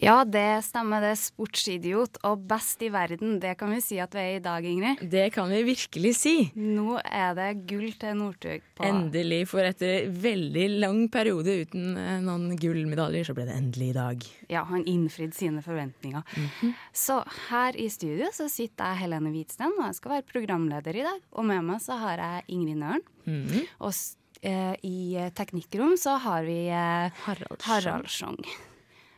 Ja, det stemmer. Det er sportsidiot og best i verden. Det kan vi si at vi er i dag, Ingrid. Det kan vi virkelig si. Nå er det gull til Northug på Endelig, for etter veldig lang periode uten eh, noen gullmedaljer, så ble det endelig i dag. Ja, han innfridde sine forventninger. Så her i studio så sitter jeg Helene Hvitsten, og jeg skal være programleder i dag. Og med meg så har jeg Ingrid Nøren. Og s- eh, i teknikkrom så har vi eh, Harald Harald Schjong.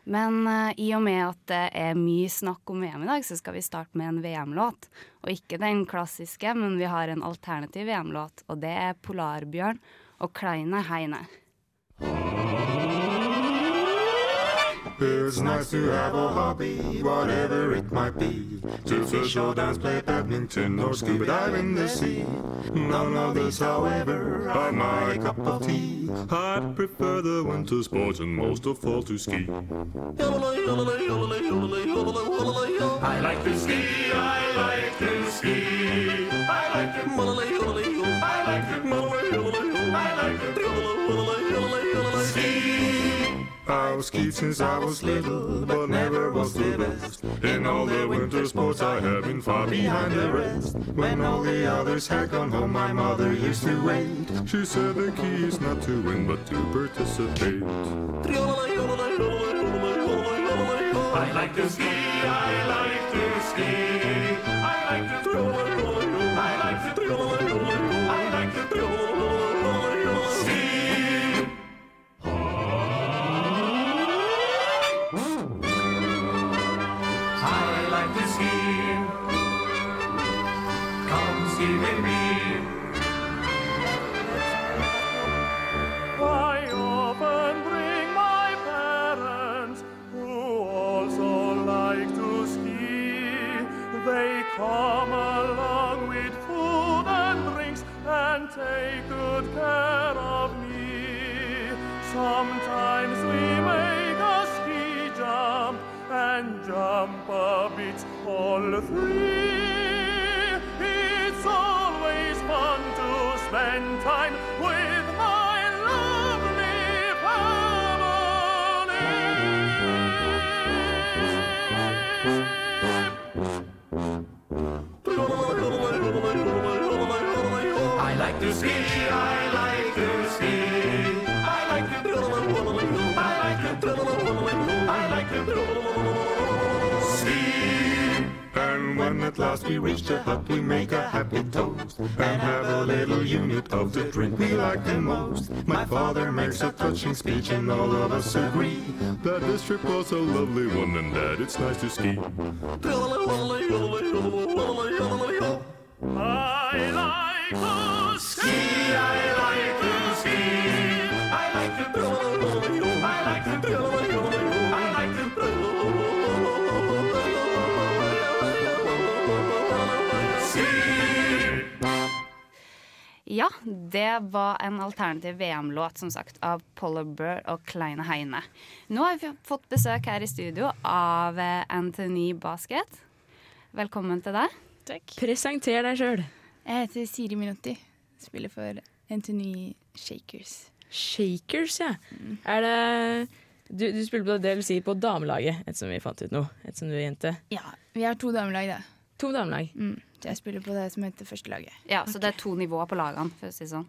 Men uh, i og med at det er mye snakk om VM i dag, så skal vi starte med en VM-låt. Og ikke den klassiske, men vi har en alternativ VM-låt, og det er Polarbjørn og Kleine Heine. It's nice to have a hobby, whatever it might be. To fish or dance, play badminton, or scuba dive in the sea. None of these, however, are my cup of tea. I'd prefer the winter sports and most of all to ski. I like to ski, I like to ski. I like to I like to I like to ski. I've skied since I was little, but never was the best. In all the winter sports, I have been far behind the rest. When all the others had gone home, my mother used to wait. She said the key is not to win, but to participate. I like to ski, I like to ski. I like to I reach the hut, we make a happy toast and have a little unit of the drink we like the most. My father makes a touching speech, and all of us agree that this trip was a lovely one and that it's nice to ski. I like to ski. I like to ski. Ja, det var en alternativ VM-låt, som sagt, av Polar Burr og Kleine Heine. Nå har vi fått besøk her i studio av eh, Anthony Basket. Velkommen til deg. Takk. Presenter deg sjøl. Jeg heter Siri Minotti. Spiller for Anthony Shakers. Shakers, ja. Er det du, du spiller på det vil si på damelaget, ettersom vi fant ut noe. Ettersom du er jente. Ja, vi har to damelag, da. To damelag. Mm. Jeg spiller på det som heter førstelaget. Ja, Så det er to nivåer på lagene, for å si det sånn.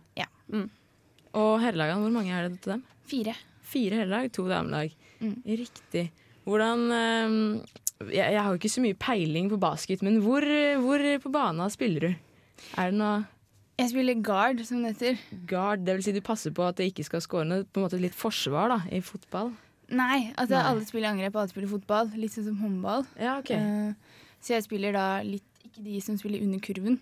Og herrelagene, hvor mange er det til dem? Fire. Fire herrelag, to damelag. Mm. Riktig. Hvordan eh, jeg, jeg har jo ikke så mye peiling på basket, men hvor, hvor på bana spiller du? Er det noe Jeg spiller guard, som det heter. guard? Det vil si du passer på at det ikke skal skåre noe, på en måte litt forsvar da, i fotball? Nei, altså Nei. alle spiller angrep, alle spiller fotball. Litt sånn som håndball. Ja, ok. Uh, så jeg spiller da litt Ikke de som spiller under kurven,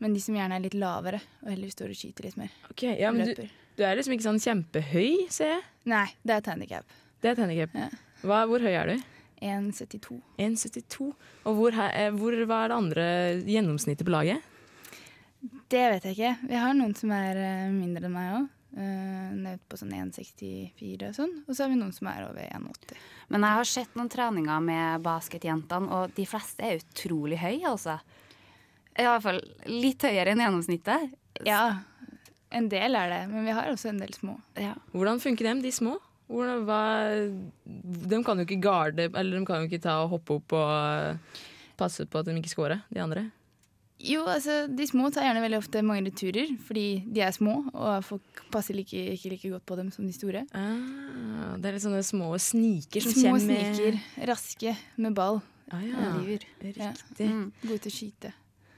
men de som gjerne er litt lavere og heller står og skyter litt mer. Ok, ja, men du, du er liksom ikke sånn kjempehøy, ser jeg. Nei, det er et handikap. Det er et handikap. Ja. Hva, hvor høy er du? 1,72. 1,72. Og hvor, hvor, hva er det andre gjennomsnittet på laget? Det vet jeg ikke. Vi har noen som er eh, mindre enn meg òg. Ned på sånn 1,64 og sånn. Og så har vi noen som er over 1,80. Men jeg har sett noen treninger med basketjentene, og de fleste er utrolig høye, altså. I hvert fall litt høyere enn gjennomsnittet. Ja, en del er det, men vi har også en del små. Ja. Hvordan funker dem, de små? Hvordan, hva, de kan jo ikke garde, eller de kan jo ikke ta og hoppe opp og passe på at de ikke scorer, de andre. Jo, altså, de små tar gjerne veldig ofte mange returer, fordi de er små, og folk passer like, ikke like godt på dem som de store. Ah, det er litt sånne små sniker som Små kommer med- sniker, raske, med ball. Ah, ja. Oliver. Ja. Riktig. Mm. Gode til å skyte.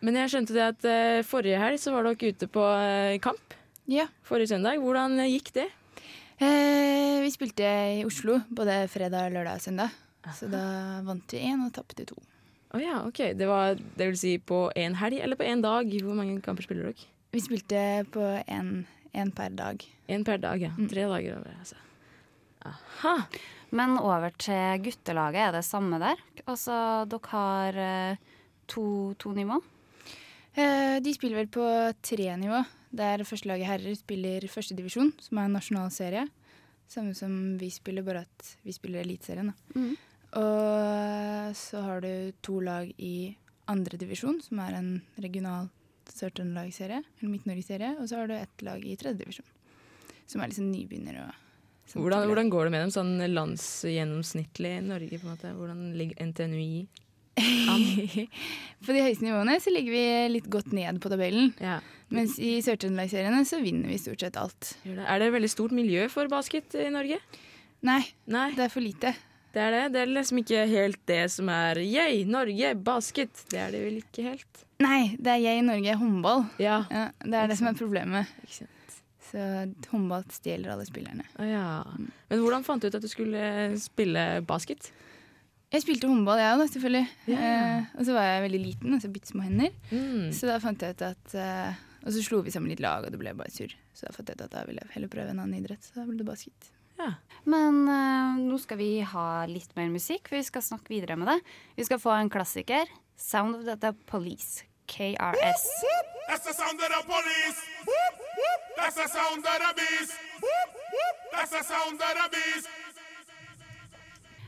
Men jeg skjønte det at uh, forrige helg så var dere ute på uh, kamp. Ja. Forrige søndag. Hvordan eh, gikk det? Eh, vi spilte i Oslo både fredag, lørdag og søndag. Så da vant vi én og tapte to. Å ja, ok. Det var det vil si på én helg eller på én dag? Hvor mange kamper spiller dere? Vi spilte på én per dag. Én per dag, ja. Tre dager over, altså. Aha. Men over til guttelaget, er det samme der? Altså, dere har eh, to, to nivå? Eh, de spiller vel på tre nivå. Der førstelaget herrer spiller førstedivisjon, som er en nasjonal serie. Samme som vi spiller, bare at vi spiller Eliteserien. da. Mhm. Og så har du to lag i andredivisjon, som er en regional Sør-Trøndelag-serie, eller Midt-Norge-serie. Og så har du ett lag i tredjedivisjon, som er liksom nybegynner. og. Hvordan, hvordan går det med dem sånn landsgjennomsnittlig i Norge? på en måte? Hvordan ligger NTNUI På de høyeste nivåene så ligger vi litt godt ned på tabellen. Ja. Mens i Sør-Trøndelag-seriene så vinner vi stort sett alt. Er det et veldig stort miljø for basket i Norge? Nei, Nei, det er for lite. Det er det. Det er liksom ikke helt det som er yay, Norge, basket. Det er det vel ikke helt. Nei, det er jeg Norge håndball. Ja. Ja, det er det som er problemet. Ikke sant. Så håndball stjeler alle spillerne. Å ja. Men hvordan fant du ut at du skulle spille basket? Jeg spilte håndball, jeg òg, selvfølgelig. Ja. Eh, og så var jeg veldig liten, altså bitte små hender. Mm. Så da fant jeg ut at eh, Og så slo vi sammen litt lag, og det ble bare surr. Så da fant jeg ut at da ville jeg heller prøve en annen idrett. Så da ble det basket. Ja. Men uh, nå skal vi ha litt mer musikk, for vi skal snakke videre med det. Vi skal få en klassiker. 'Sound of the Police'. KRS. That's the sound of the police. That's the sound of the beast. That's the sound of the beast.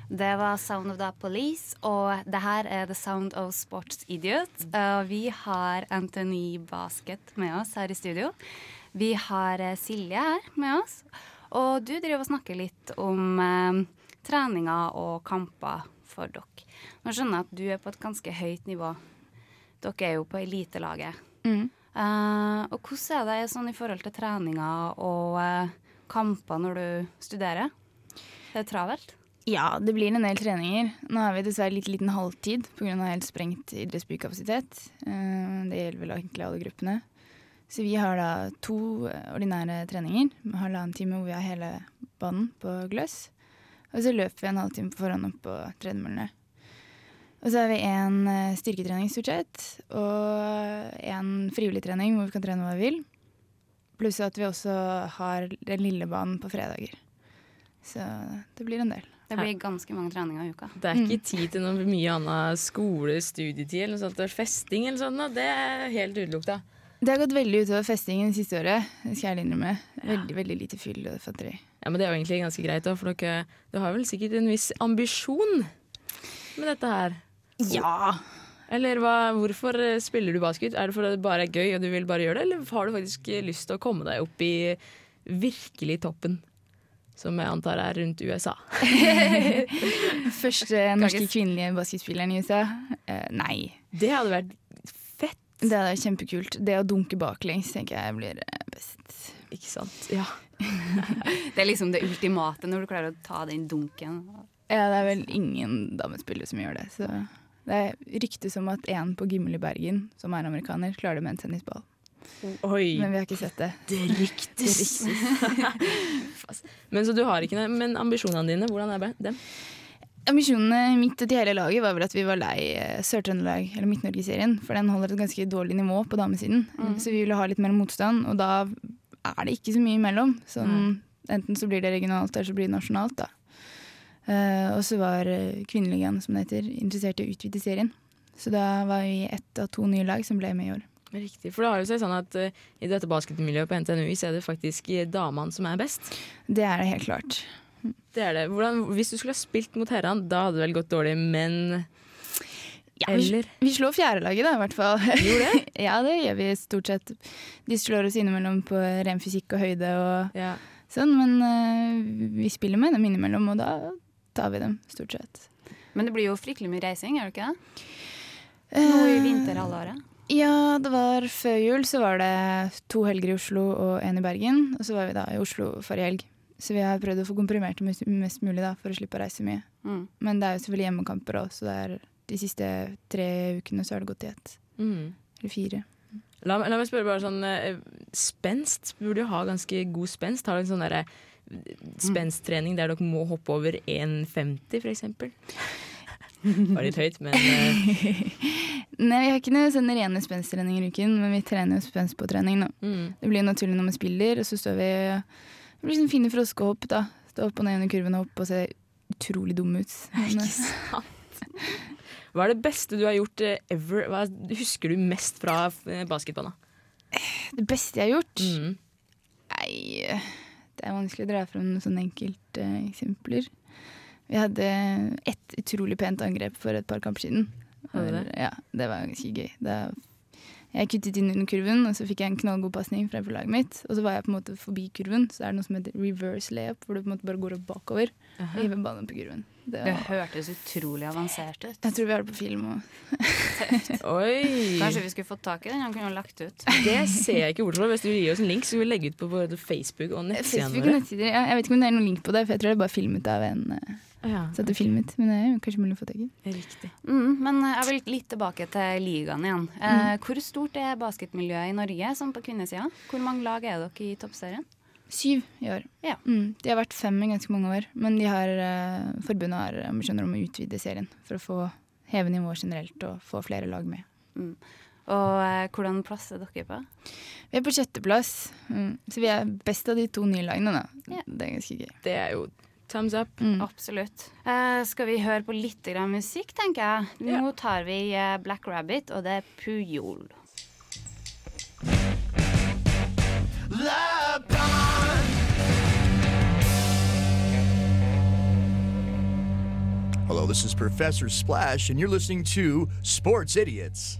Det var Sound of the Police, og det her er The Sound of Sports Idiot. Uh, vi har Anthony Basket med oss her i studio. Vi har eh, Silje her med oss. Og du driver og snakker litt om eh, treninger og kamper for dere. Nå skjønner jeg at du er på et ganske høyt nivå. Dere er jo på elitelaget. Mm. Eh, og hvordan er det sånn i forhold til treninger og eh, kamper når du studerer? Det er travelt? Ja, det blir en del treninger. Nå har vi dessverre litt liten halvtid pga. helt sprengt idrettsbykapasitet. Eh, Det gjelder vel egentlig alle gruppene. Så vi har da to ordinære treninger med halvannen time hvor vi har hele banen på gløss. Og så løper vi en halvtime på forhånd opp på tredemøllene. Og så har vi en eh, styrketrening stort sett, og en frivillig trening hvor vi kan trene hva vi vil. Pluss at vi også har den lille banen på fredager. Så det blir en del. Det blir ganske mange treninger i uka. Det er ikke tid til noe mye annet skole, studietid eller noe sånt, festing eller sånt. Det er helt utelukka. Det har gått veldig utover festingen det siste året. Det skal jeg innrømme. Veldig, veldig lite fyll og fatteri. Ja, men det er jo egentlig ganske greit, da, for dere, du har vel sikkert en viss ambisjon med dette her? Ja! Eller hva, hvorfor spiller du basket? Er det fordi det bare er gøy og du vil bare gjøre det, eller har du faktisk lyst til å komme deg opp i virkelig toppen? Som jeg antar er rundt USA. Første norske kvinnelige basketspilleren i USA? Uh, nei. Det hadde vært Det er kjempekult. Det å dunke baklengs tenker jeg blir eh, best. ikke sant? Ja. Det er liksom det ultimate når du klarer å ta den dunken. Ja, det er vel ingen damespillere som gjør det. Så det er ryktes om at en på Gimmel i Bergen, som er amerikaner, klarer det med en tennisball. Oi, Men vi har ikke sett det. det ryktes. men så du har ikke det. Men ambisjonene dine, hvordan er dem? Ambisjonene mitt til hele laget var vel at vi var lei eh, Sør-Trøndelag, eller Midt-Norge-serien, for den holder et ganske dårlig nivå på damesiden. Så vi ville ha litt mer motstand, og da er det ikke så mye imellom. Sånn, enten så blir det regionalt, eller så blir det nasjonalt, da. Uh, og så var eh, Kvinneligaen, som det heter, interessert i å utvide serien. Så da var vi ett av to nye lag som ble med i år. Riktig. For det har jo seg sånn at uh, i dette basketmiljøet på NTNU så er det faktisk damene som er best. Det er det helt klart. Det er det. Hvordan, hvis du skulle ha spilt mot herrene, da hadde det vel gått dårlig, men Ja, vi, Eller? vi slår fjerdelaget, da, i hvert fall. Gjorde det? ja, det gjør vi stort sett. De slår oss innimellom på ren fysikk og høyde og Ja. sånn, men uh, vi spiller med dem innimellom, og da tar vi dem, stort sett. Men det blir jo fryktelig mye reising, gjør det ikke det? Nå i Eh, vinterhalvåret. Ja, det var før jul så var det to helger i Oslo og en i Bergen. Og så var vi da i Oslo forrige helg. Så vi har prøvd å få komprimert det mest, mulig da, for å slippe å reise mye. Mm. Men det er jo selvfølgelig hjemmekamper òg, så det er de siste tre ukene så har det gått i ett. Mm. Eller fire. La, la meg spørre bare sånn eh, Spenst burde jo ha ganske god spenst. Har dere en sånn derre spensttrening der dere må hoppe over 1,50 for eksempel? Var litt høyt, men eh, Nei, vi har ikke noe sånne rene spenstreninger i uken, men vi trener jo spenst på trening nå. mm. Det blir jo naturlig når vi spiller, og så står vi Det blir sånn fine froskehopp, da. Stå opp og ned under kurven og hoppe og se utrolig dum ut. Men, Ikke sant? Hva er det beste du har gjort eh, ever? Hva husker du mest fra eh, basketbanen? det beste jeg har gjort Mm. Nei, det er vanskelig å dra fram noen sånne enkelte uh, eksempler. Vi hadde ett utrolig pent angrep for et par kamper siden. Hadde det? Ja, det var ganske gøy. Da jeg kuttet inn under kurven, og så fikk jeg en knallgod pasning fra laget mitt. Og så var jeg på en måte forbi kurven, så det er noe som heter reverse layup, hvor du på en måte bare går opp bakover og hiver ballen på kurven. Det Det hørtes utrolig avansert ut. jeg tror vi har det på film òg. Kanskje vi skulle fått tak i den? Han kunne jo lagt ut. Det ser jeg ikke bort fra. Hvis du gir oss en link, så skal vi legge ut på både Facebook og nettsidene Facebook og våre. nettsider. Ja, jeg vet ikke om det er noen link på det, for jeg tror det er bare filmet av en eh, Ja, Så det er filmet, men det er jo kanskje mulig å få tak i. riktig. Mm, men jeg vil litt tilbake til ligaen igjen. Eh, hvor stort er basketmiljøet i Norge sånn på kvinnesida? Hvor mange lag er dere i toppserien? Syv i år. Ja. Mm, de har vært fem i ganske mange år, men de har, eh, forbundet har ambisjoner om å utvide serien for å få heve nivået generelt og få flere lag med. Mm. Og eh, hvordan plass er dere på? Vi er på sjetteplass, mm, så vi er best av de to nye lagene. Da. Ja. Det er ganske gøy. Det er jo thumbs up. Mm. Absolutt. Uh, skal vi høre på litt grann musikk, tenker jeg. Nå tar vi eh, Black Rabbit, og det er Pujol. Hello, this is Professor Splash, and you're listening to Sports Idiots.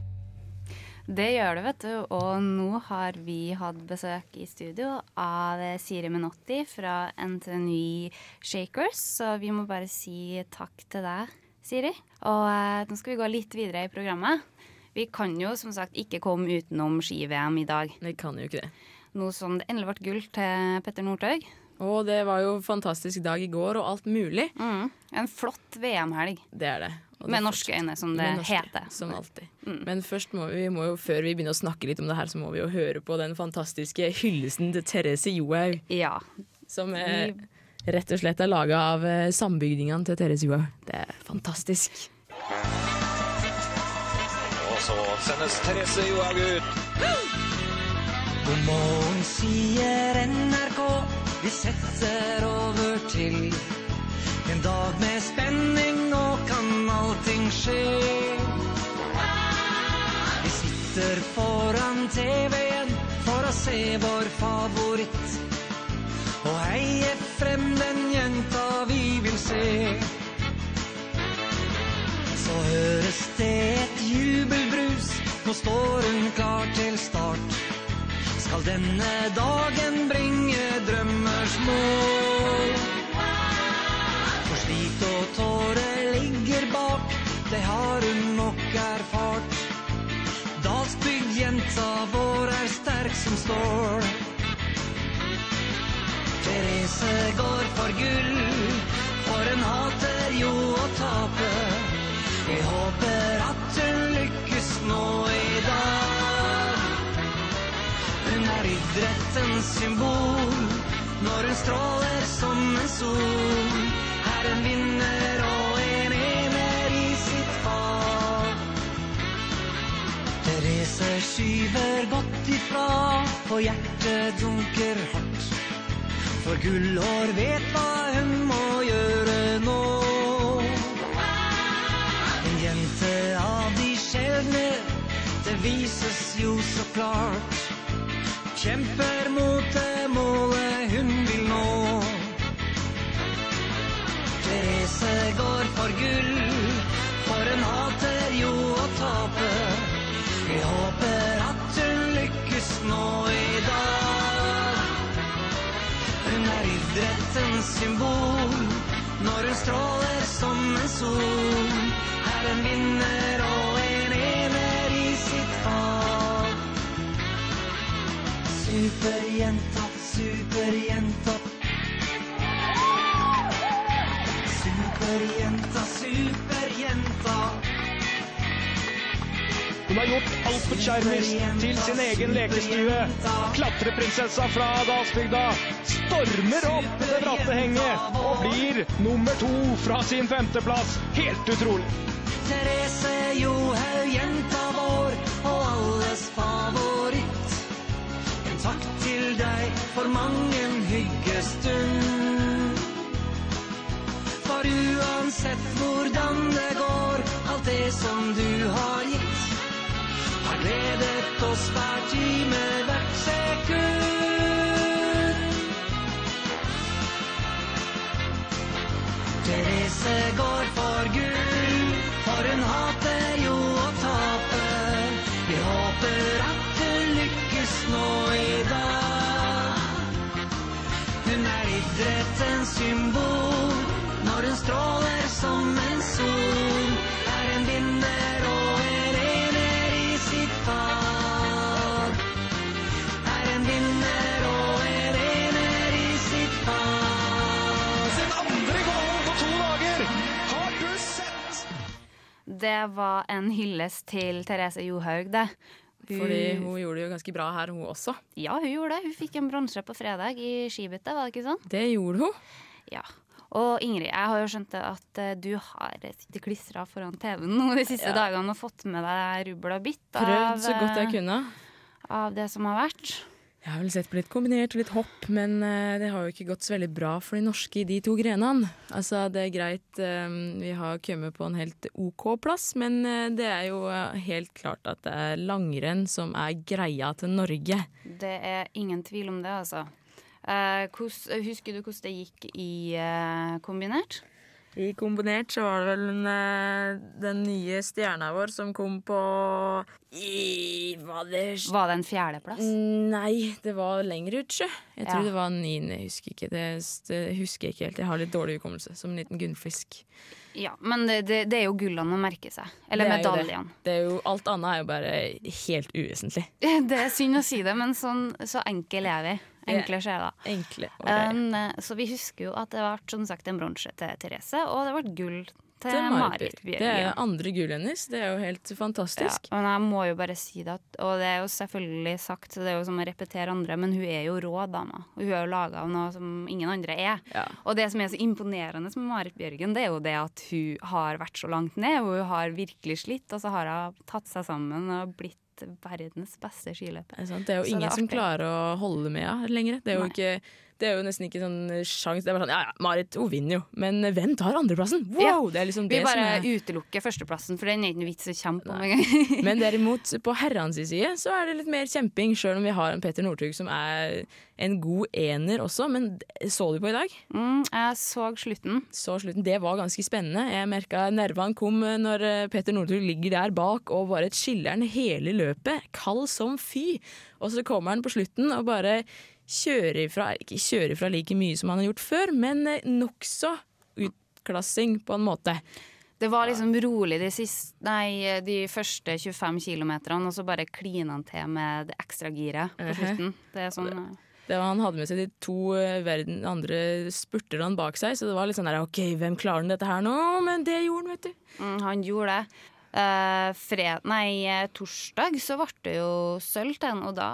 Det gjør det, vet du. Og nå har vi hatt besøk i studio av Siri Menotti fra NTNU Shakers, så vi må bare si takk til deg, Siri. Og eh, nå skal vi gå litt videre i programmet. Vi kan jo som sagt ikke komme utenom ski-VM i dag. Vi kan jo ikke det. Noe som det endelig ble gull til Petter Northug. Og det var jo fantastisk dag i går, og alt mulig. Mm. En flott VM-helg. Det er det. Og Med norske øyne, som det norske, heter. Som alltid. Mm. Men først må vi, vi må jo, før vi begynner å snakke litt om det her, så må vi jo høre på den fantastiske hyllesten til Therese Johaug. Ja. Som eh, rett og slett er laga av eh, sambygdingene til Therese Johaug. Det er fantastisk. Og så sendes Therese Johaug ut. God morgen, sier NRK. Vi setter over til en dag med spenning. Nå kan allting skje. Vi sitter foran TV-en for å se vår favoritt. Og heie frem den jenta vi vil se. Så høres det et jubelbrus. Nå står hun klar til start. Skal denne dagen bringe drømmers mål? Det har hun nok erfart. Dalsbygd-jenta vår er sterk som stål. Therese går for gull, for hun hater jo å tape. Jeg håper at hun lykkes nå i dag. Hun er idrettens symbol når hun stråler som en sol. Er en vinner skyver godt ifra, for hjertet dunker hardt. For Gullår vet hva hun må gjøre nå. En jente av de sjeldne, det vises jo så klart. Kjemper mot det målet hun vil nå. Therese går for gull. Sol. Er en vinner og en ener i sitt fag. Superjenta, superjenta. Superjenta, superjenta. Hun har gjort Alpert Kjermis til sin egen lekestue. Klatreprinsessa fra Dalsbygda stormer opp det bratte henget og blir nummer to fra sin femteplass. Helt utrolig. Therese Johaug, jenta vår og alles favoritt. En takk til deg for mang en hyggestund. For uansett hvordan det går, alt det som du har gitt, har gledet oss hver time, hvert sekund. Det var en hyllest til Therese Johaug, det. Hun- Fordi hun gjorde det jo ganske bra her, hun også. Ja, hun gjorde det. Hun fikk en bronse på fredag i skibyttet, var det ikke sånn? Det gjorde hun. Ja. Og Ingrid, jeg har jo skjønt at eh, du har sittet klistra foran TV-en de siste Ja. dagene og fått med deg rubbel og bitt Prøvd så godt jeg eh, kunne. av det som har vært. Jeg har vel sett på litt kombinert og litt hopp, men eh, det har jo ikke gått så veldig bra for de norske i de to grenene. Altså, det er greit, eh, vi har kommet på en helt OK plass, men eh, det er jo helt klart at det er langrenn som er greia til Norge. Det er ingen tvil om det, altså. Husker du hvordan det gikk i kombinert? I kombinert så var det vel den, eh, den nye stjerna vår som kom på i Var det Var det en fjerdeplass? Nei, det var lenger ut, sjø. Jeg tror Ja. det var niende, jeg husker ikke. Det, det husker jeg ikke helt. Jeg har litt dårlig hukommelse, som en liten gunnfisk. Ja, men det, det, det er jo gullene å merke seg. Eller er medaljene. Alt annet er jo bare helt uvesentlig. Det er synd å si det, men sånn, så enkel er vi. Enkle sjeler. Enkle okay. Um, så vi husker jo at det ble som sagt en bronse til Therese, og det ble gull til, Til Marit Bjørgen. Det er andre gull hennes. Det er jo helt fantastisk. Ja, men jeg må jo bare si det, og det er jo selvfølgelig sagt, så det er jo som å repetere andre, men hun er jo rå dame. Og hun er jo laga av noe som ingen andre er. Ja. Og det som er så imponerende med Marit Bjørgen, det er jo det at hun har vært så langt ned, og hun har virkelig slitt, og så har hun tatt seg sammen og blitt verdens beste. Det er, sant? Det er jo Så ingen er som klarer å holde med henne lenger. Det er jo, Nei. ikke, det er jo nesten ikke sånn sjans. Det er bare sånn ja ja, Marit hun vinner jo, men hvem tar andreplassen? Wow! Ja. Det er liksom Vi det bare som er utelukker førsteplassen, for den er ikke noe vits å kjempe om engang. Men derimot, på herrenes side så er det litt mer kjemping, sjøl om vi har en Petter Northug som er en god ener også. Men så du på i dag? Mm, jeg så slutten. Så slutten. Det var ganske spennende. Jeg merka nervene kom når eh, Petter Northug ligger der bak og bare chiller'n hele løpet. Kald som fy. Og så kommer han på slutten og bare kjører ifra Ikke kjører ifra like mye som han har gjort før, men eh, nokså utklassing på en måte. Det var liksom rolig de, siste, nei, de første 25 kilometerne, og så bare klina han til med det ekstra giret på slutten. Det er sånn eh, Det var, han hadde med seg de to eh, verden, andre spurterne bak seg, så det var litt sånn der OK, hvem klarer han dette her nå? Men det gjorde han, vet du. mm, Han gjorde det. Uh, fred, nei, torsdag så ble det jo sølv til han, og da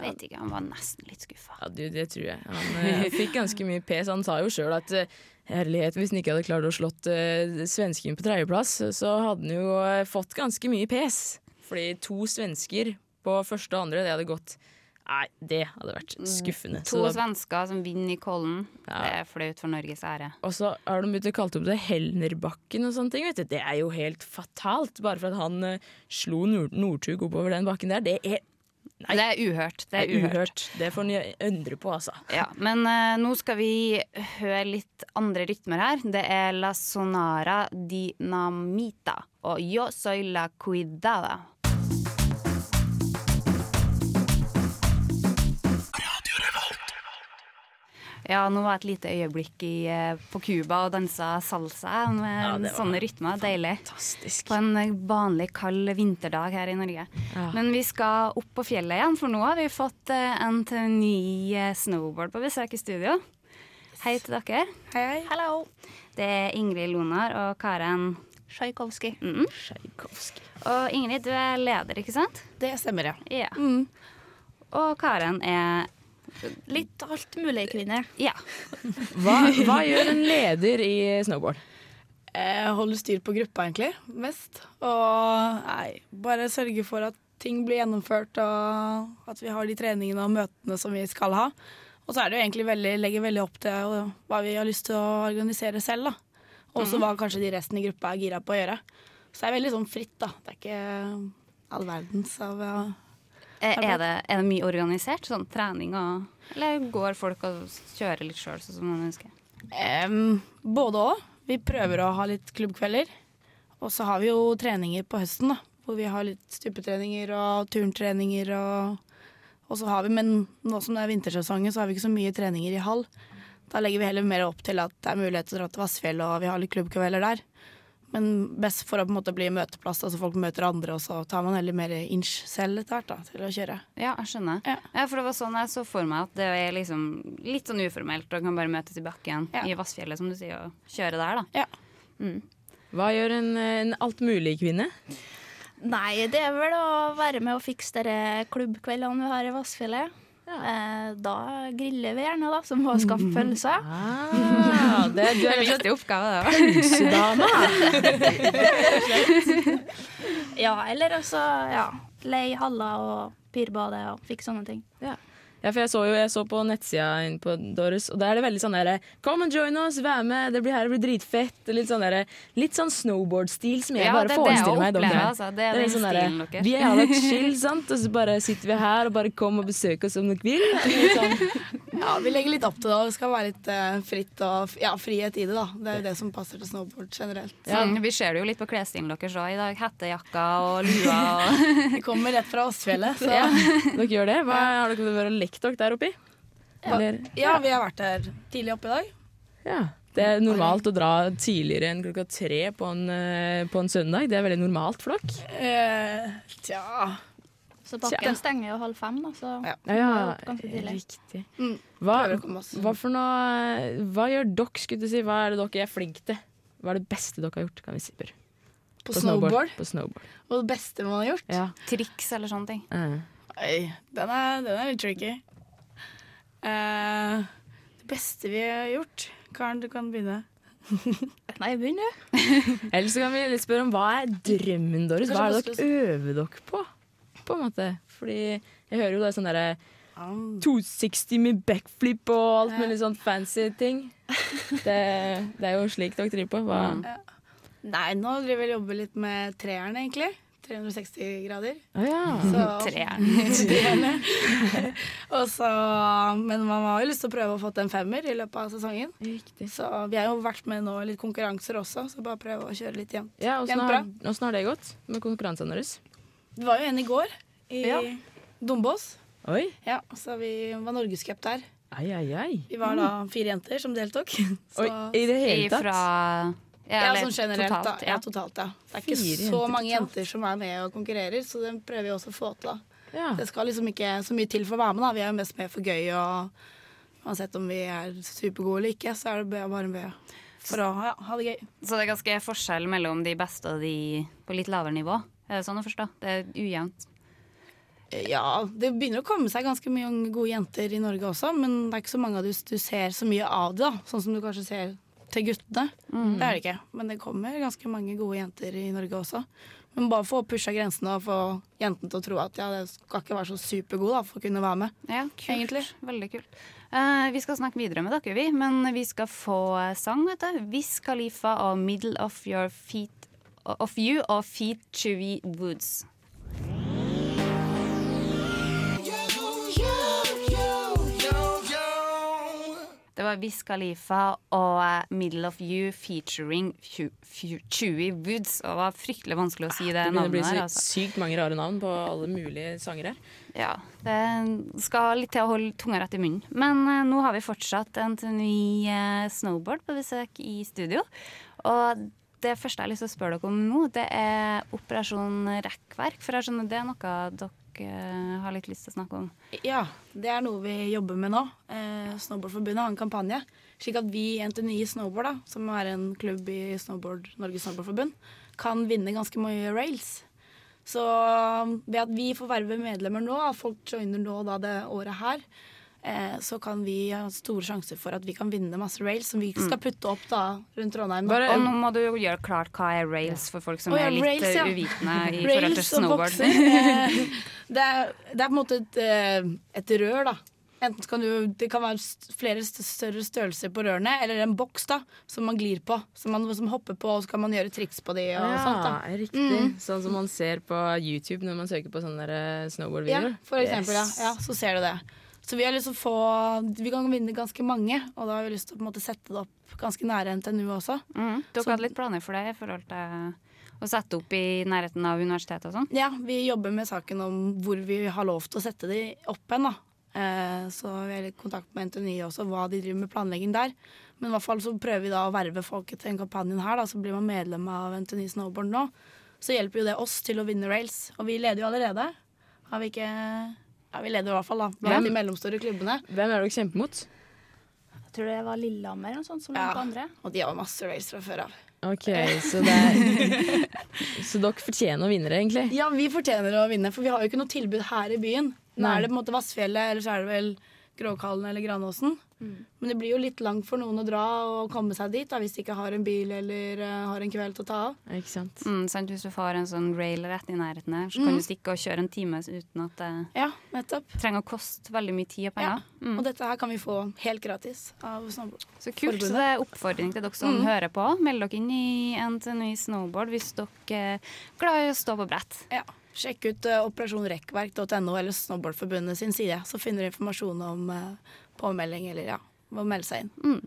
vet ikke, han var nesten litt skuffa. Ja, det, det tror jeg. Han eh, fikk ganske mye pes. Han sa jo sjøl at eh, herlighet, hvis han ikke hadde klart å slått uh, svensken på tredjeplass, så hadde han jo fått ganske mye pes. Fordi to svensker på første og andre, det hadde gått Nei, det hadde vært skuffende. Så To da- svensker som vinner i Kollen. Ja. Det er flaut for Norges ære. Og så har de begynt å kalle opp det Helnerbakken og sånne ting. Vet du. Det er jo helt fatalt, bare for at han uh, slo Nord Northug oppover den bakken der. Det er, Det er uhørt. Det er uhørt. Det får en undre på, altså. Ja, men uh, nå skal vi høre litt andre rytmer her. Det er La Sonara Dinamita og Yo soy la cuidada. Ja, nå var et lite øyeblikk i, eh, på Cuba og dansa salsa med Ja, det var sånne rytmer. Deilig. Fantastisk. På en eh, vanlig kald vinterdag her i Norge. Ja. Men vi skal opp på fjellet igjen, for nå har vi fått eh, en til ny snowboard på besøk i studio. Hei til dere. Hei, hei. Hello. Det er Ingrid Lonar og Karen Sjajkovskij. Mm. Og Ingrid, du er leder, ikke sant? Det stemmer, ja. Ja. Og Karen er Litt alt mulig kvinne. Ja. Hva, hva gjør en leder i snowboard? Jeg holder styr på gruppa, egentlig, mest. Og nei, bare sørge for at ting blir gjennomført, og at vi har de treningene og møtene som vi skal ha. Og så er det jo egentlig veldig, legger veldig opp til hva vi har lyst til å organisere selv, da. Og så Mhm. hva kanskje de resten i gruppa er gira på å gjøre. Så det er veldig sånn fritt, da. Det er ikke all verdens av ja. Er, er, det, er det mye organisert? Sånn trening og Eller går folk og kjører litt sjøl, sånn som man ønsker? Um, både òg. Vi prøver å ha litt klubbkvelder. Og så har vi jo treninger på høsten, da. Hvor vi har litt stupetreninger og turntreninger og Og så har vi, men nå som det er vintersesongen, så har vi ikke så mye treninger i hall. Da legger vi heller mer opp til at det er mulighet til å dra til Vassfjell, og vi har litt klubbkvelder der. Men best for å på en måte bli møteplass, altså folk møter andre, og så tar man heller mer inch selv etter hvert da, til å kjøre. Ja, jeg skjønner. Ja. for det var sånn jeg så for meg at det er liksom litt sånn uformelt og kan bare møtes i bakken i Vassfjellet, som du sier, og kjøre der, da. Mm. Hva gjør en, en altmulig-kvinne? Nei, det er vel å være med og fikse de klubbkveldene vi har i Vassfjellet. Eh, da griller vi gjerne, da, som må skaffe pølser. Ah, det, du er En viktig oppgave, Pølsedama. ja, eller også ja, leie haller og pirbadet og fikk sånne ting. Ja. Ja, for jeg så jo jeg så på nettsida inn på Doris, og der er det veldig sånn derre Come and join us, vær med, det blir her, det blir dritfett. Litt sånn Litt sånn snowboard-stil som jeg Ja, bare det er det jeg forestiller meg. opplever, altså. Det er sånn. Vi er alle chill, sant, og så bare sitter vi her og bare kom og besøk oss om dere vil. Sånn. Ja, vi legger litt opp til det. Det skal være litt uh, fritt og ja, frihet i det. da. Det er jo det som passer til snowboard generelt. Mm, vi ser det jo litt på klesstilen deres òg i dag. Hettejakka og lua og Vi kommer rett fra Åsfjellet, så Ja, dere gjør det? Hva, har dere vært og lekt dere der oppi? Eller? Ja, vi har vært der tidlig oppe i dag. Ja. Det er normalt å dra tidligere enn klokka tre på en, eh, på en søndag. Det er veldig normalt for dere. Eh, tja Så bakken stenger jo halv fem, da, så Ja. ja, Ja, riktig. Mm. Hva, hva for noe Hva gjør dere, skulle du si? Hva er det dere er flinke til? Hva er det beste dere har gjort, kan vi si? På, På snowboard? På snowboard. Og det beste man har gjort? Ja. triks eller sånne ting. Oi, den er, den er litt tricky. Uh, det beste vi har gjort Karen, du kan begynne. Nei, begynn du. Ellers kan vi litt spørre om hva er drømmen deres? Hva er det dere øver dere på? På en måte. Fordi jeg hører jo er sånn derre 260 med backflip og alt mulig sånn fancy ting. Det, det er jo slik dere driver på. Hva? Ja. Nei, nå driver vi og jobber litt med treeren, egentlig. 360 grader. Å ja. Treeren. Treerne. Og så, men man har jo lyst til å prøve å få til en femmer i løpet av sesongen. Så vi har jo vært med nå i litt konkurranser også, så bare prøve å kjøre litt jevnt. Ja, Åssen har, har det gått med konkurransene deres? Det var jo en i går, i Ja. Dombås. Oi. Ja, så vi var norgescup der. Ei, ei, ei. Vi var da fire jenter som deltok. Så, Oi, I det hele tatt? Fra ja, ja, sånn generelt, totalt, da. Ja, totalt, ja. Det er ikke Fire så jenter mange totalt. jenter som er med og konkurrerer, så det prøver vi også å få til. da. Ja. Det skal liksom ikke så mye til for å være med, da. Vi er jo mest med for gøy, og uansett om vi er supergode eller ikke, så er det bare med for å ja, ha det gøy. Så det er ganske forskjell mellom de beste og de på litt lavere nivå? Er det sånn å forstå? Det er ujevnt. Ja, det begynner å komme seg ganske mye gode jenter i Norge også, men det er ikke så mange av du, du ser så mye av det, da. Sånn som du kanskje ser til guttene. Mm. Det er det ikke. Men det kommer ganske mange gode jenter i Norge også. Men bare få pusha grensene og få jentene til å tro at ja, det skal ikke være så supergod da, for å kunne være med. Ja, kult. Egentlig. Veldig kult. Uh, vi skal snakke videre med dere, vi, men vi skal få sang, vet du. Wiz Khalifa og 'Middle of Your Feet Of You' og 'Feet Chewy Woods'. Det var Wiz Khalifa og eh, 'Middle of You' featuring Chewy Woods. Og det var fryktelig vanskelig å si det, Det navnet å bli navnet så. Altså. sykt mange rare navn på alle mulige sanger her. Ja, det skal litt til å holde tunga rett i munnen. Men uh, nå har vi fortsatt en ny uh, snowboard på besøk i studio. Og det første jeg har lyst til å spørre dere om nå, det er Operasjon Rekkverk. For jeg skjønner det er noe dere eh, har litt lyst til å snakke om. Ja, det er noe vi jobber med nå. Eh, Snowboardforbundet har en kampanje. Slik at vi i NTNI Snowboard, da, som er en klubb i snowboard, Norges Snowboardforbund, kan vinne ganske mye rails. Så ved at vi får verve medlemmer nå, at folk joiner nå da det året her, eh, så kan vi ha store sjanser for at vi kan vinne masse rails som vi skal putte opp da rundt Trondheim. Bare, og nå må du gjøre klart hva er rails for folk som ja, er litt rails, ja. uvitende i forhold til snowboard. eh, det, er, det er på en måte et, eh, et rør, da. Enten kan du, Det kan være flere større størrelser på rørene, eller en boks da, som man glir på. Som man som hopper på, og så kan man gjøre triks på de. og ja, sånt da. riktig. Mm. Sånn som man ser på YouTube når man søker på sånne eh, Ja, for eksempel. Yes. Ja. ja, så ser du det. Så vi har lyst til å få Vi kan vinne ganske mange, og da har vi lyst til å måte sette det opp ganske nære NTNU også. Mm. Dere Så- hadde litt planer for det i forhold til å sette opp i nærheten av universitetet og sånn? Ja, vi jobber med saken om hvor vi har lov til å sette de opp hen. da. Eh, så vi har litt kontakt med NTNU også, hva de driver med planlegging der. Men i hvert fall så prøver vi da å verve folket til den kampanjen her, da, så blir man medlem av NTNU Snowboard nå. Så hjelper jo det oss til å vinne rails. Og vi leder jo allerede. Har vi ikke Ja, vi leder i hvert fall, da. Blant de mellomstore klubbene. Hvem er dere kjemper mot? Jeg tror det var Lillehammer eller sånt som Ja. var på andre. Og de har masse race fra før av. Ok, så det er Så dere fortjener å vinne det, egentlig? Ja, vi fortjener å vinne, for vi har jo ikke noe tilbud her i byen. Nå er det på en måte Vassfjellet, eller så er det vel Gråkallen eller Granåsen. Men det blir jo litt langt for noen å dra og komme seg dit da, hvis de ikke har en bil eller uh, har en kveld til å ta av. Ikke sant? Mm, sant? Hvis du får en sånn rail rett i nærheten her, så Mm. kan du stikke og kjøre en time uten at det Ja, trenger å koste veldig mye tid og penger. Mm. Og dette her kan vi få helt gratis av snowboard. Så kult. Så det er oppfordring til dere som Mm. hører på. Meld dere inn i NTNU Snowboard hvis dere er glad i å stå på brett. Ja. Sjekk ut uh, operasjonrekkverk.no eller Snowboardforbundet sin side, så finner du informasjon om eh, påmelding eller ja, å melde seg inn.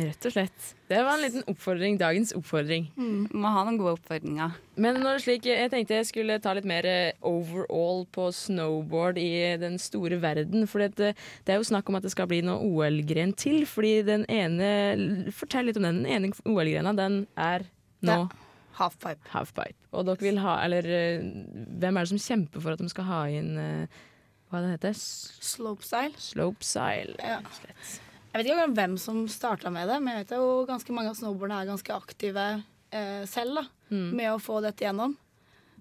Rett og slett. Det var en liten oppfordring. Dagens oppfordring. Må ha noen gode oppfordringer. Men når det slik, jeg tenkte jeg skulle ta litt mer eh, overall på snowboard i den store verden. For det, det er jo snakk om at det skal bli noe OL-gren til. Fordi den ene Fortell litt om den. Den ene OL-grena, den er nå Halfpipe. Halfpipe. Og dere vil ha Eller eh, hvem er det som kjemper for at de skal ha inn eh, hva det heter? Slopestyle. Slopestyle. Ja. Jeg vet ikke hvem som starta med det, men jeg vet jo ganske mange av snowboarderne er ganske aktive eh, selv da, Mm. med å få dette gjennom.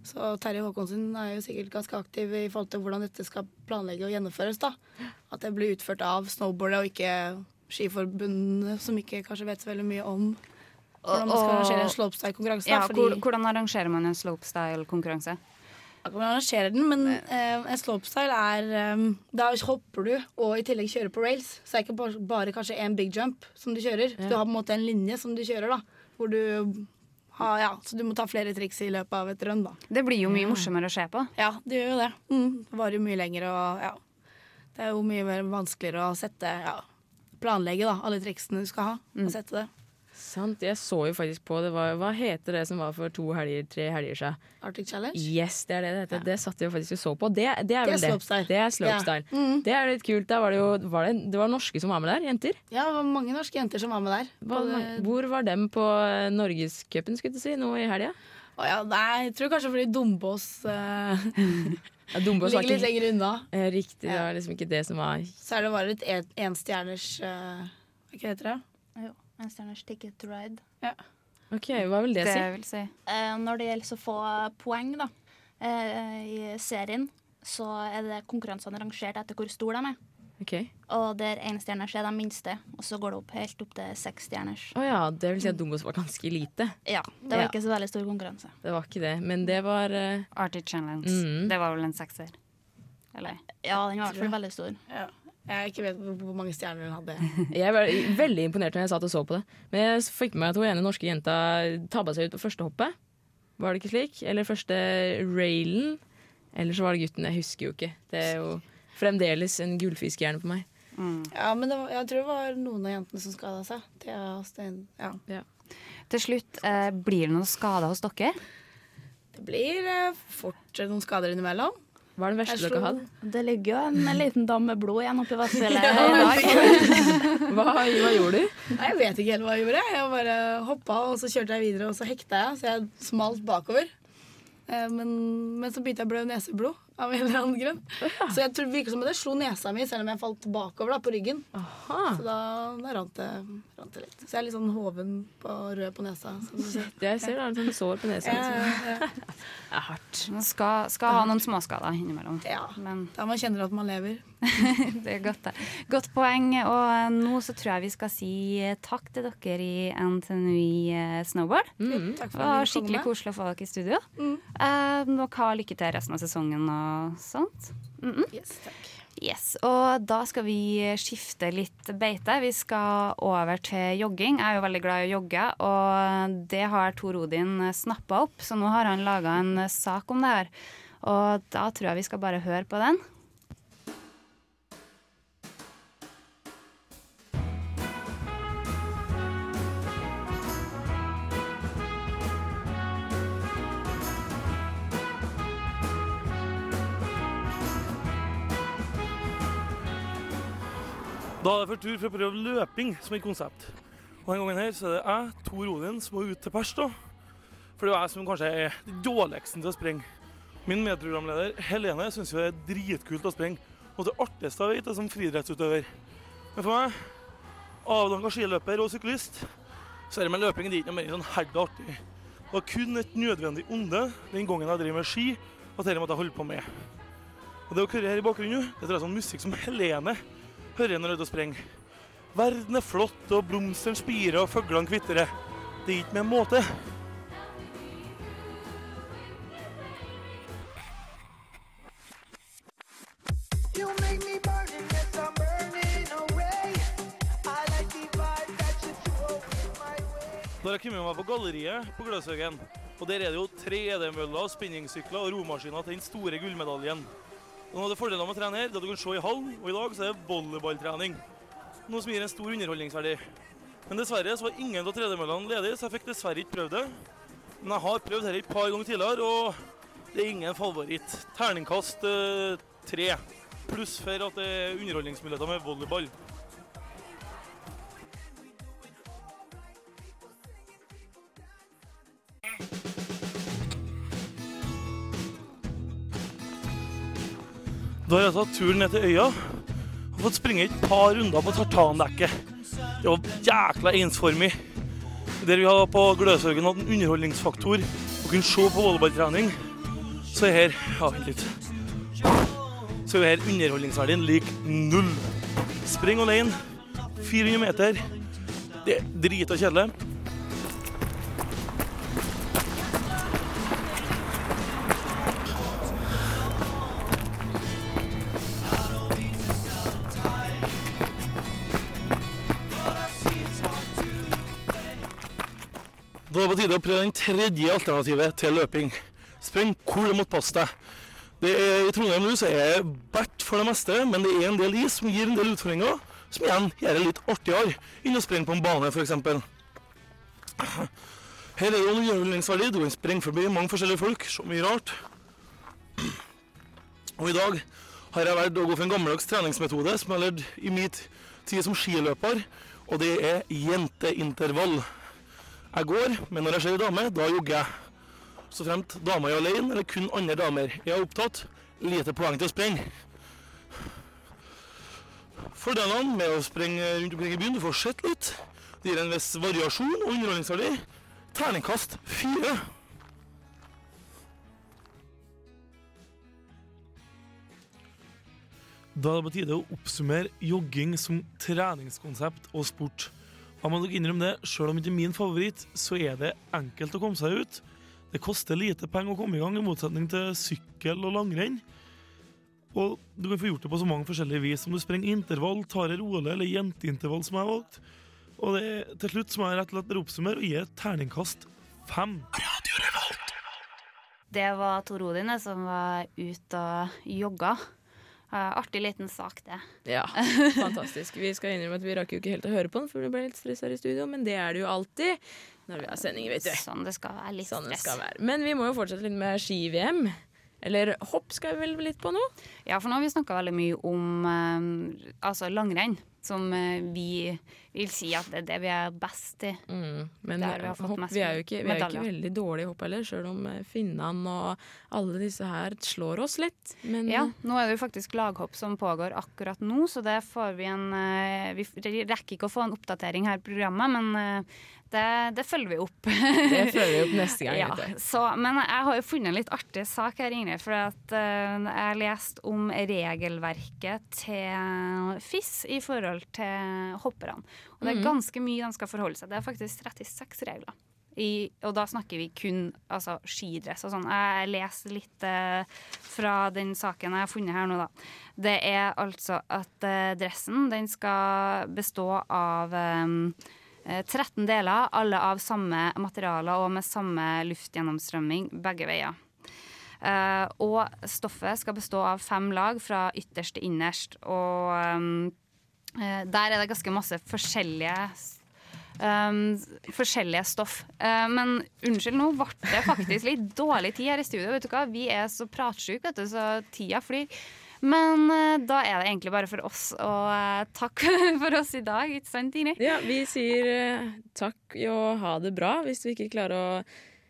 Så Terje Håkonsen er jo sikkert ganske aktiv i forhold til hvordan dette skal planlegge og gjennomføres. da. At det blir utført av snowboardet og ikke skiforbundet, som ikke kanskje vet så veldig mye om hvordan man skal arrangere en slopestyle-konkurranse. Ja, fordi- hvordan arrangerer man en slopestyle-konkurranse? Da kan arrangere den, men eh, en slopestyle er um, Da hopper du og i tillegg kjører på rails. Så det er ikke bare, bare kanskje én big jump som du kjører. Ja. Du har på en måte en linje som du kjører, da. Hvor du har, ja, Så du må ta flere triks i løpet av et rønn, da. Det blir jo mye morsommere å se på. Ja, det gjør jo det. Mm, det varer jo mye lenger og ja. Det er jo mye mer vanskeligere å sette ja, Planlegge da, alle triksene du skal ha. Og sette det. Sant. Jeg så jo faktisk på det var, Hva heter det som var for to helger, tre helger siden? Arctic Challenge. Yes, det er det det heter. Det satt jeg faktisk og så på. Det, det er vel det. Er Det er slopestyle. Ja. Mm. Det er litt kult. Var det jo var det, det var norske som var med der, jenter. Ja, det var mange norske jenter som var med der. Både- hvor var dem på eh, Norgescupen, skulle du si, nå i helga? Å ja, nei, jeg tror kanskje fordi Dombås uh, Ja, Dombås ligger litt lenger unna. Eh, Riktig, det var liksom ikke det som var Så er det bare et en- enstjerners uh, Hva heter det? En stjerners ticket to ride. Ja. OK, hva vil det, si? vil si. Eh, når det gjelder å få poeng da, eh, i serien, så er det konkurransene rangert etter hvor stor de er. Okay. Og der énstjerners er de minste, og så går det opp helt opp til seksstjerners. Å ja, det vil si at Dungos var ganske lite. Ja, det var Ja. ikke så veldig stor konkurranse. Det var ikke det, men det var uh, Arctic Challenge. Mm. Det var vel en sekser? Eller? Ja, den var i hvert fall veldig stor. Ja. Jeg ikke vet hvor hvor mange stjerner hun hadde. Jeg var veldig imponert når jeg satt og så på det. Men jeg fikk med meg at hun ene norske jenta tabba seg ut på første hoppet. Var det ikke slik? Eller første railen. Eller så var det gutten. Jeg husker jo ikke. Det er jo fremdeles en gullfiskhjerne på meg. Ja, men det var, jeg tror det var noen av jentene som skada seg. Thea og Stein. Ja. Til slutt, eh, blir det noen skader hos dere? Det blir eh, fort noen skader innimellom. Hva er det verste dere har hatt? Det ligger jo en liten dam med blod igjen oppi Vassfjellet Ja, i dag. hva, hva gjorde du? Nei, Jeg vet ikke helt hva jeg gjorde. Jeg bare hoppa, og så kjørte jeg videre, og så hekta jeg, så jeg smalt bakover. Eh, Men, men så begynte jeg å blø neseblod av en eller annen grunn. Så jeg tror det virker som at jeg slo nesa mi selv om jeg falt bakover da, på ryggen. Så da, da rant, det, rant det litt. Så jeg er litt sånn hoven på rød på nesa. Sånn du ser. Jeg ser det er en sånn sår på nesa. Ja, ja, ja. Det er hardt. Man skal, skal ha noen småskader innimellom. Ja, Men Da man kjenner at man lever. det er godt, det. Godt poeng. Og nå så tror jeg vi skal si eh, takk til dere i NTNUI eh, Snowboard. Mm. Takk for det var skikkelig koselig å få dere i studio. Mm. Eh, Dere har lykke til resten av sesongen og sånt. Mm -mm. Yes, takk. Yes, og da skal vi skifte litt beite. Vi skal over til jogging. Jeg er jo veldig glad i å jogge, og det har Tor Odin snappa opp, så nå har han laga en sak om det her. Og da tror jeg vi skal bare høre på den. Da er det for tur for å prøve løping som et konsept. Og denne gangen her så er det jeg, Tor Odin, som må ut til pers. da. For det er jeg som kanskje er den dårligste til å sprenge. Min medprogramleder Helene syns det er dritkult å sprenge. Og det artigste jeg vet, er som friidrettsutøver. Men for meg, avdanka skiløper og syklist, så er det med løping det er ikke noe mer sånn herda artig. Det var kun et nødvendig onde den gangen jeg drev med ski, at dette måtte jeg holde på med. Og det å køre her i bakgrunnen, det er sånn musikk som Helene hører når er og sprenger. Verden er flott, og blomstene spirer, og fuglene kvitrer. Det er ikke med måte. My way. Da har jeg kommet meg på galleriet på Gløshaugen. Og der er det jo tre ED-møller, spinningsykler og romaskiner til den store gullmedaljen. Og Noe av det fordelene med å trene her, det du kan se i hallen, og i dag så er det volleyballtrening. Noe som gir en stor underholdningsverdi. Men dessverre så var ingen av tredemøllene ledige, så jeg fikk dessverre ikke prøvd det. Men jeg har prøvd dette et par ganger tidligere, og det er ingen favoritt. Terningkast eh, tre. Pluss for at det er underholdningsmuligheter med volleyball. Da har jeg tatt turen ned til øya og fått springe et par runder på tartandekket. Det var jækla ensformig. Der vi har på Gløshaugen hatt en underholdningsfaktor og kunne se på volleyballtrening, så er her Ja, vent litt. Så er her underholdningsverdien lik null. Spring alene, 400 meter. Det er drita kjedelig. Tide å prøve den tredje alternativet til løping. Spring hvor det måtte passe deg. Det er, I Trondheim nå så er det bert for det meste, men det er en del is som gir en del utfordringer, som igjen gjør det litt artigere enn å springe på en bane, f.eks. Her er jo en underholdningsverdi. Du kan springe forbi mange forskjellige folk, så mye rart. Og i dag har jeg valgt å gå for en gammeldags treningsmetode som jeg har lært i min tid som skiløper, og det er jenteintervall. Jeg går, men når jeg ser en dame, da jogger jeg. Så fremt dama er alene, eller kun andre damer jeg er opptatt, lite poeng til å sprenge. Fordelene med å sprenge rundt omkring i byen, du får sett litt. Det gir en viss variasjon og underholdningsverdi. Terningkast fire. Da er det på tide å oppsummere jogging som treningskonsept og sport. Jeg må nok innrømme det, Selv om ikke min favoritt, så er det enkelt å komme seg ut. Det koster lite penger å komme i gang, i motsetning til sykkel og langrenn. Og du kan få gjort det på så mange forskjellige vis, om du sprenger intervall, tar det rolig eller jenteintervall, som jeg har valgt. Og det, til slutt må jeg rett og slett bare oppsummere og gi et terningkast fem. Det var Tor Odin som var ute og jogga. Eh, artig liten sak, det. Ja, fantastisk. Vi skal innrømme at vi rakk jo ikke helt å høre på den, for vi ble litt stressa her i studio, men det er det jo alltid når vi har sending, vet du. Sånn det skal være. Litt Sånn stress. være. Men vi må jo fortsette litt med ski-VM. Eller hopp skal vi vel litt på nå? Ja, for nå har vi snakka veldig mye om um, altså langrenn, som eh, vi vil si at det er det vi er best i. Mm, Men vi hopp, vi er jo ikke, vi er ikke veldig dårlige i hopp heller, sjøl om eh, finnene og alle disse her slår oss litt. Men Ja, nå er det jo faktisk laghopp som pågår akkurat nå, så det får vi en eh, Vi rekker ikke å få en oppdatering her i programmet, men det, det følger vi opp. Det følger vi opp neste gang, Ja, så, men jeg har jo funnet en litt artig sak her, Ingrid. For at, uh, jeg har lest om regelverket til FIS i forhold til hopperne. Og det er Mhm. ganske mye de skal forholde seg til. Det er faktisk 36 regler. I, og da snakker vi kun altså, skidress og sånn. Jeg leser litt eh, fra den saken jeg har funnet her nå, da. Det er altså at eh, dressen den skal bestå av eh, 13 deler, alle av samme materialer og med samme luftgjennomstrømming begge veier. Eh, og stoffet skal bestå av fem lag fra ytterst til innerst. Og eh, der er det ganske masse forskjellige um, forskjellige stoff. Uh, men unnskyld, nå ble det faktisk litt dårlig tid her i studio. Vet du hva? Vi er så pratsjuke, så tida flyr. Men eh, da er det egentlig bare for oss å uh, takke for oss i dag, ikke sant, Ingrid? Ja, vi sier eh, takk og ha det bra hvis vi ikke klarer å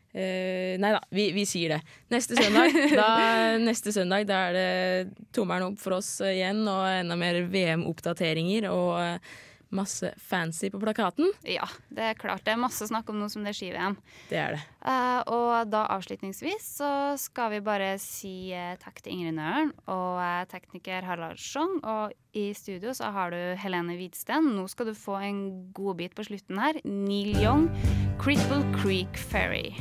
Uh, Nei da, vi, vi sier det. Neste søndag, da, neste søndag da er det tommelen opp for oss igjen, og enda mer VM-oppdateringer og eh, masse fancy på plakaten. Ja, det er klart. Det er masse snakk om noe som det er ski-VM. Det er det. Uh, og da avslutningsvis så skal vi bare si uh, takk til Ingrid Nøren og uh, tekniker Harald Schjong. Og i studio så har du Helene Hvidsten. Nå skal du få en godbit på slutten her. Neil Young, 'Cripple Creek Ferry'.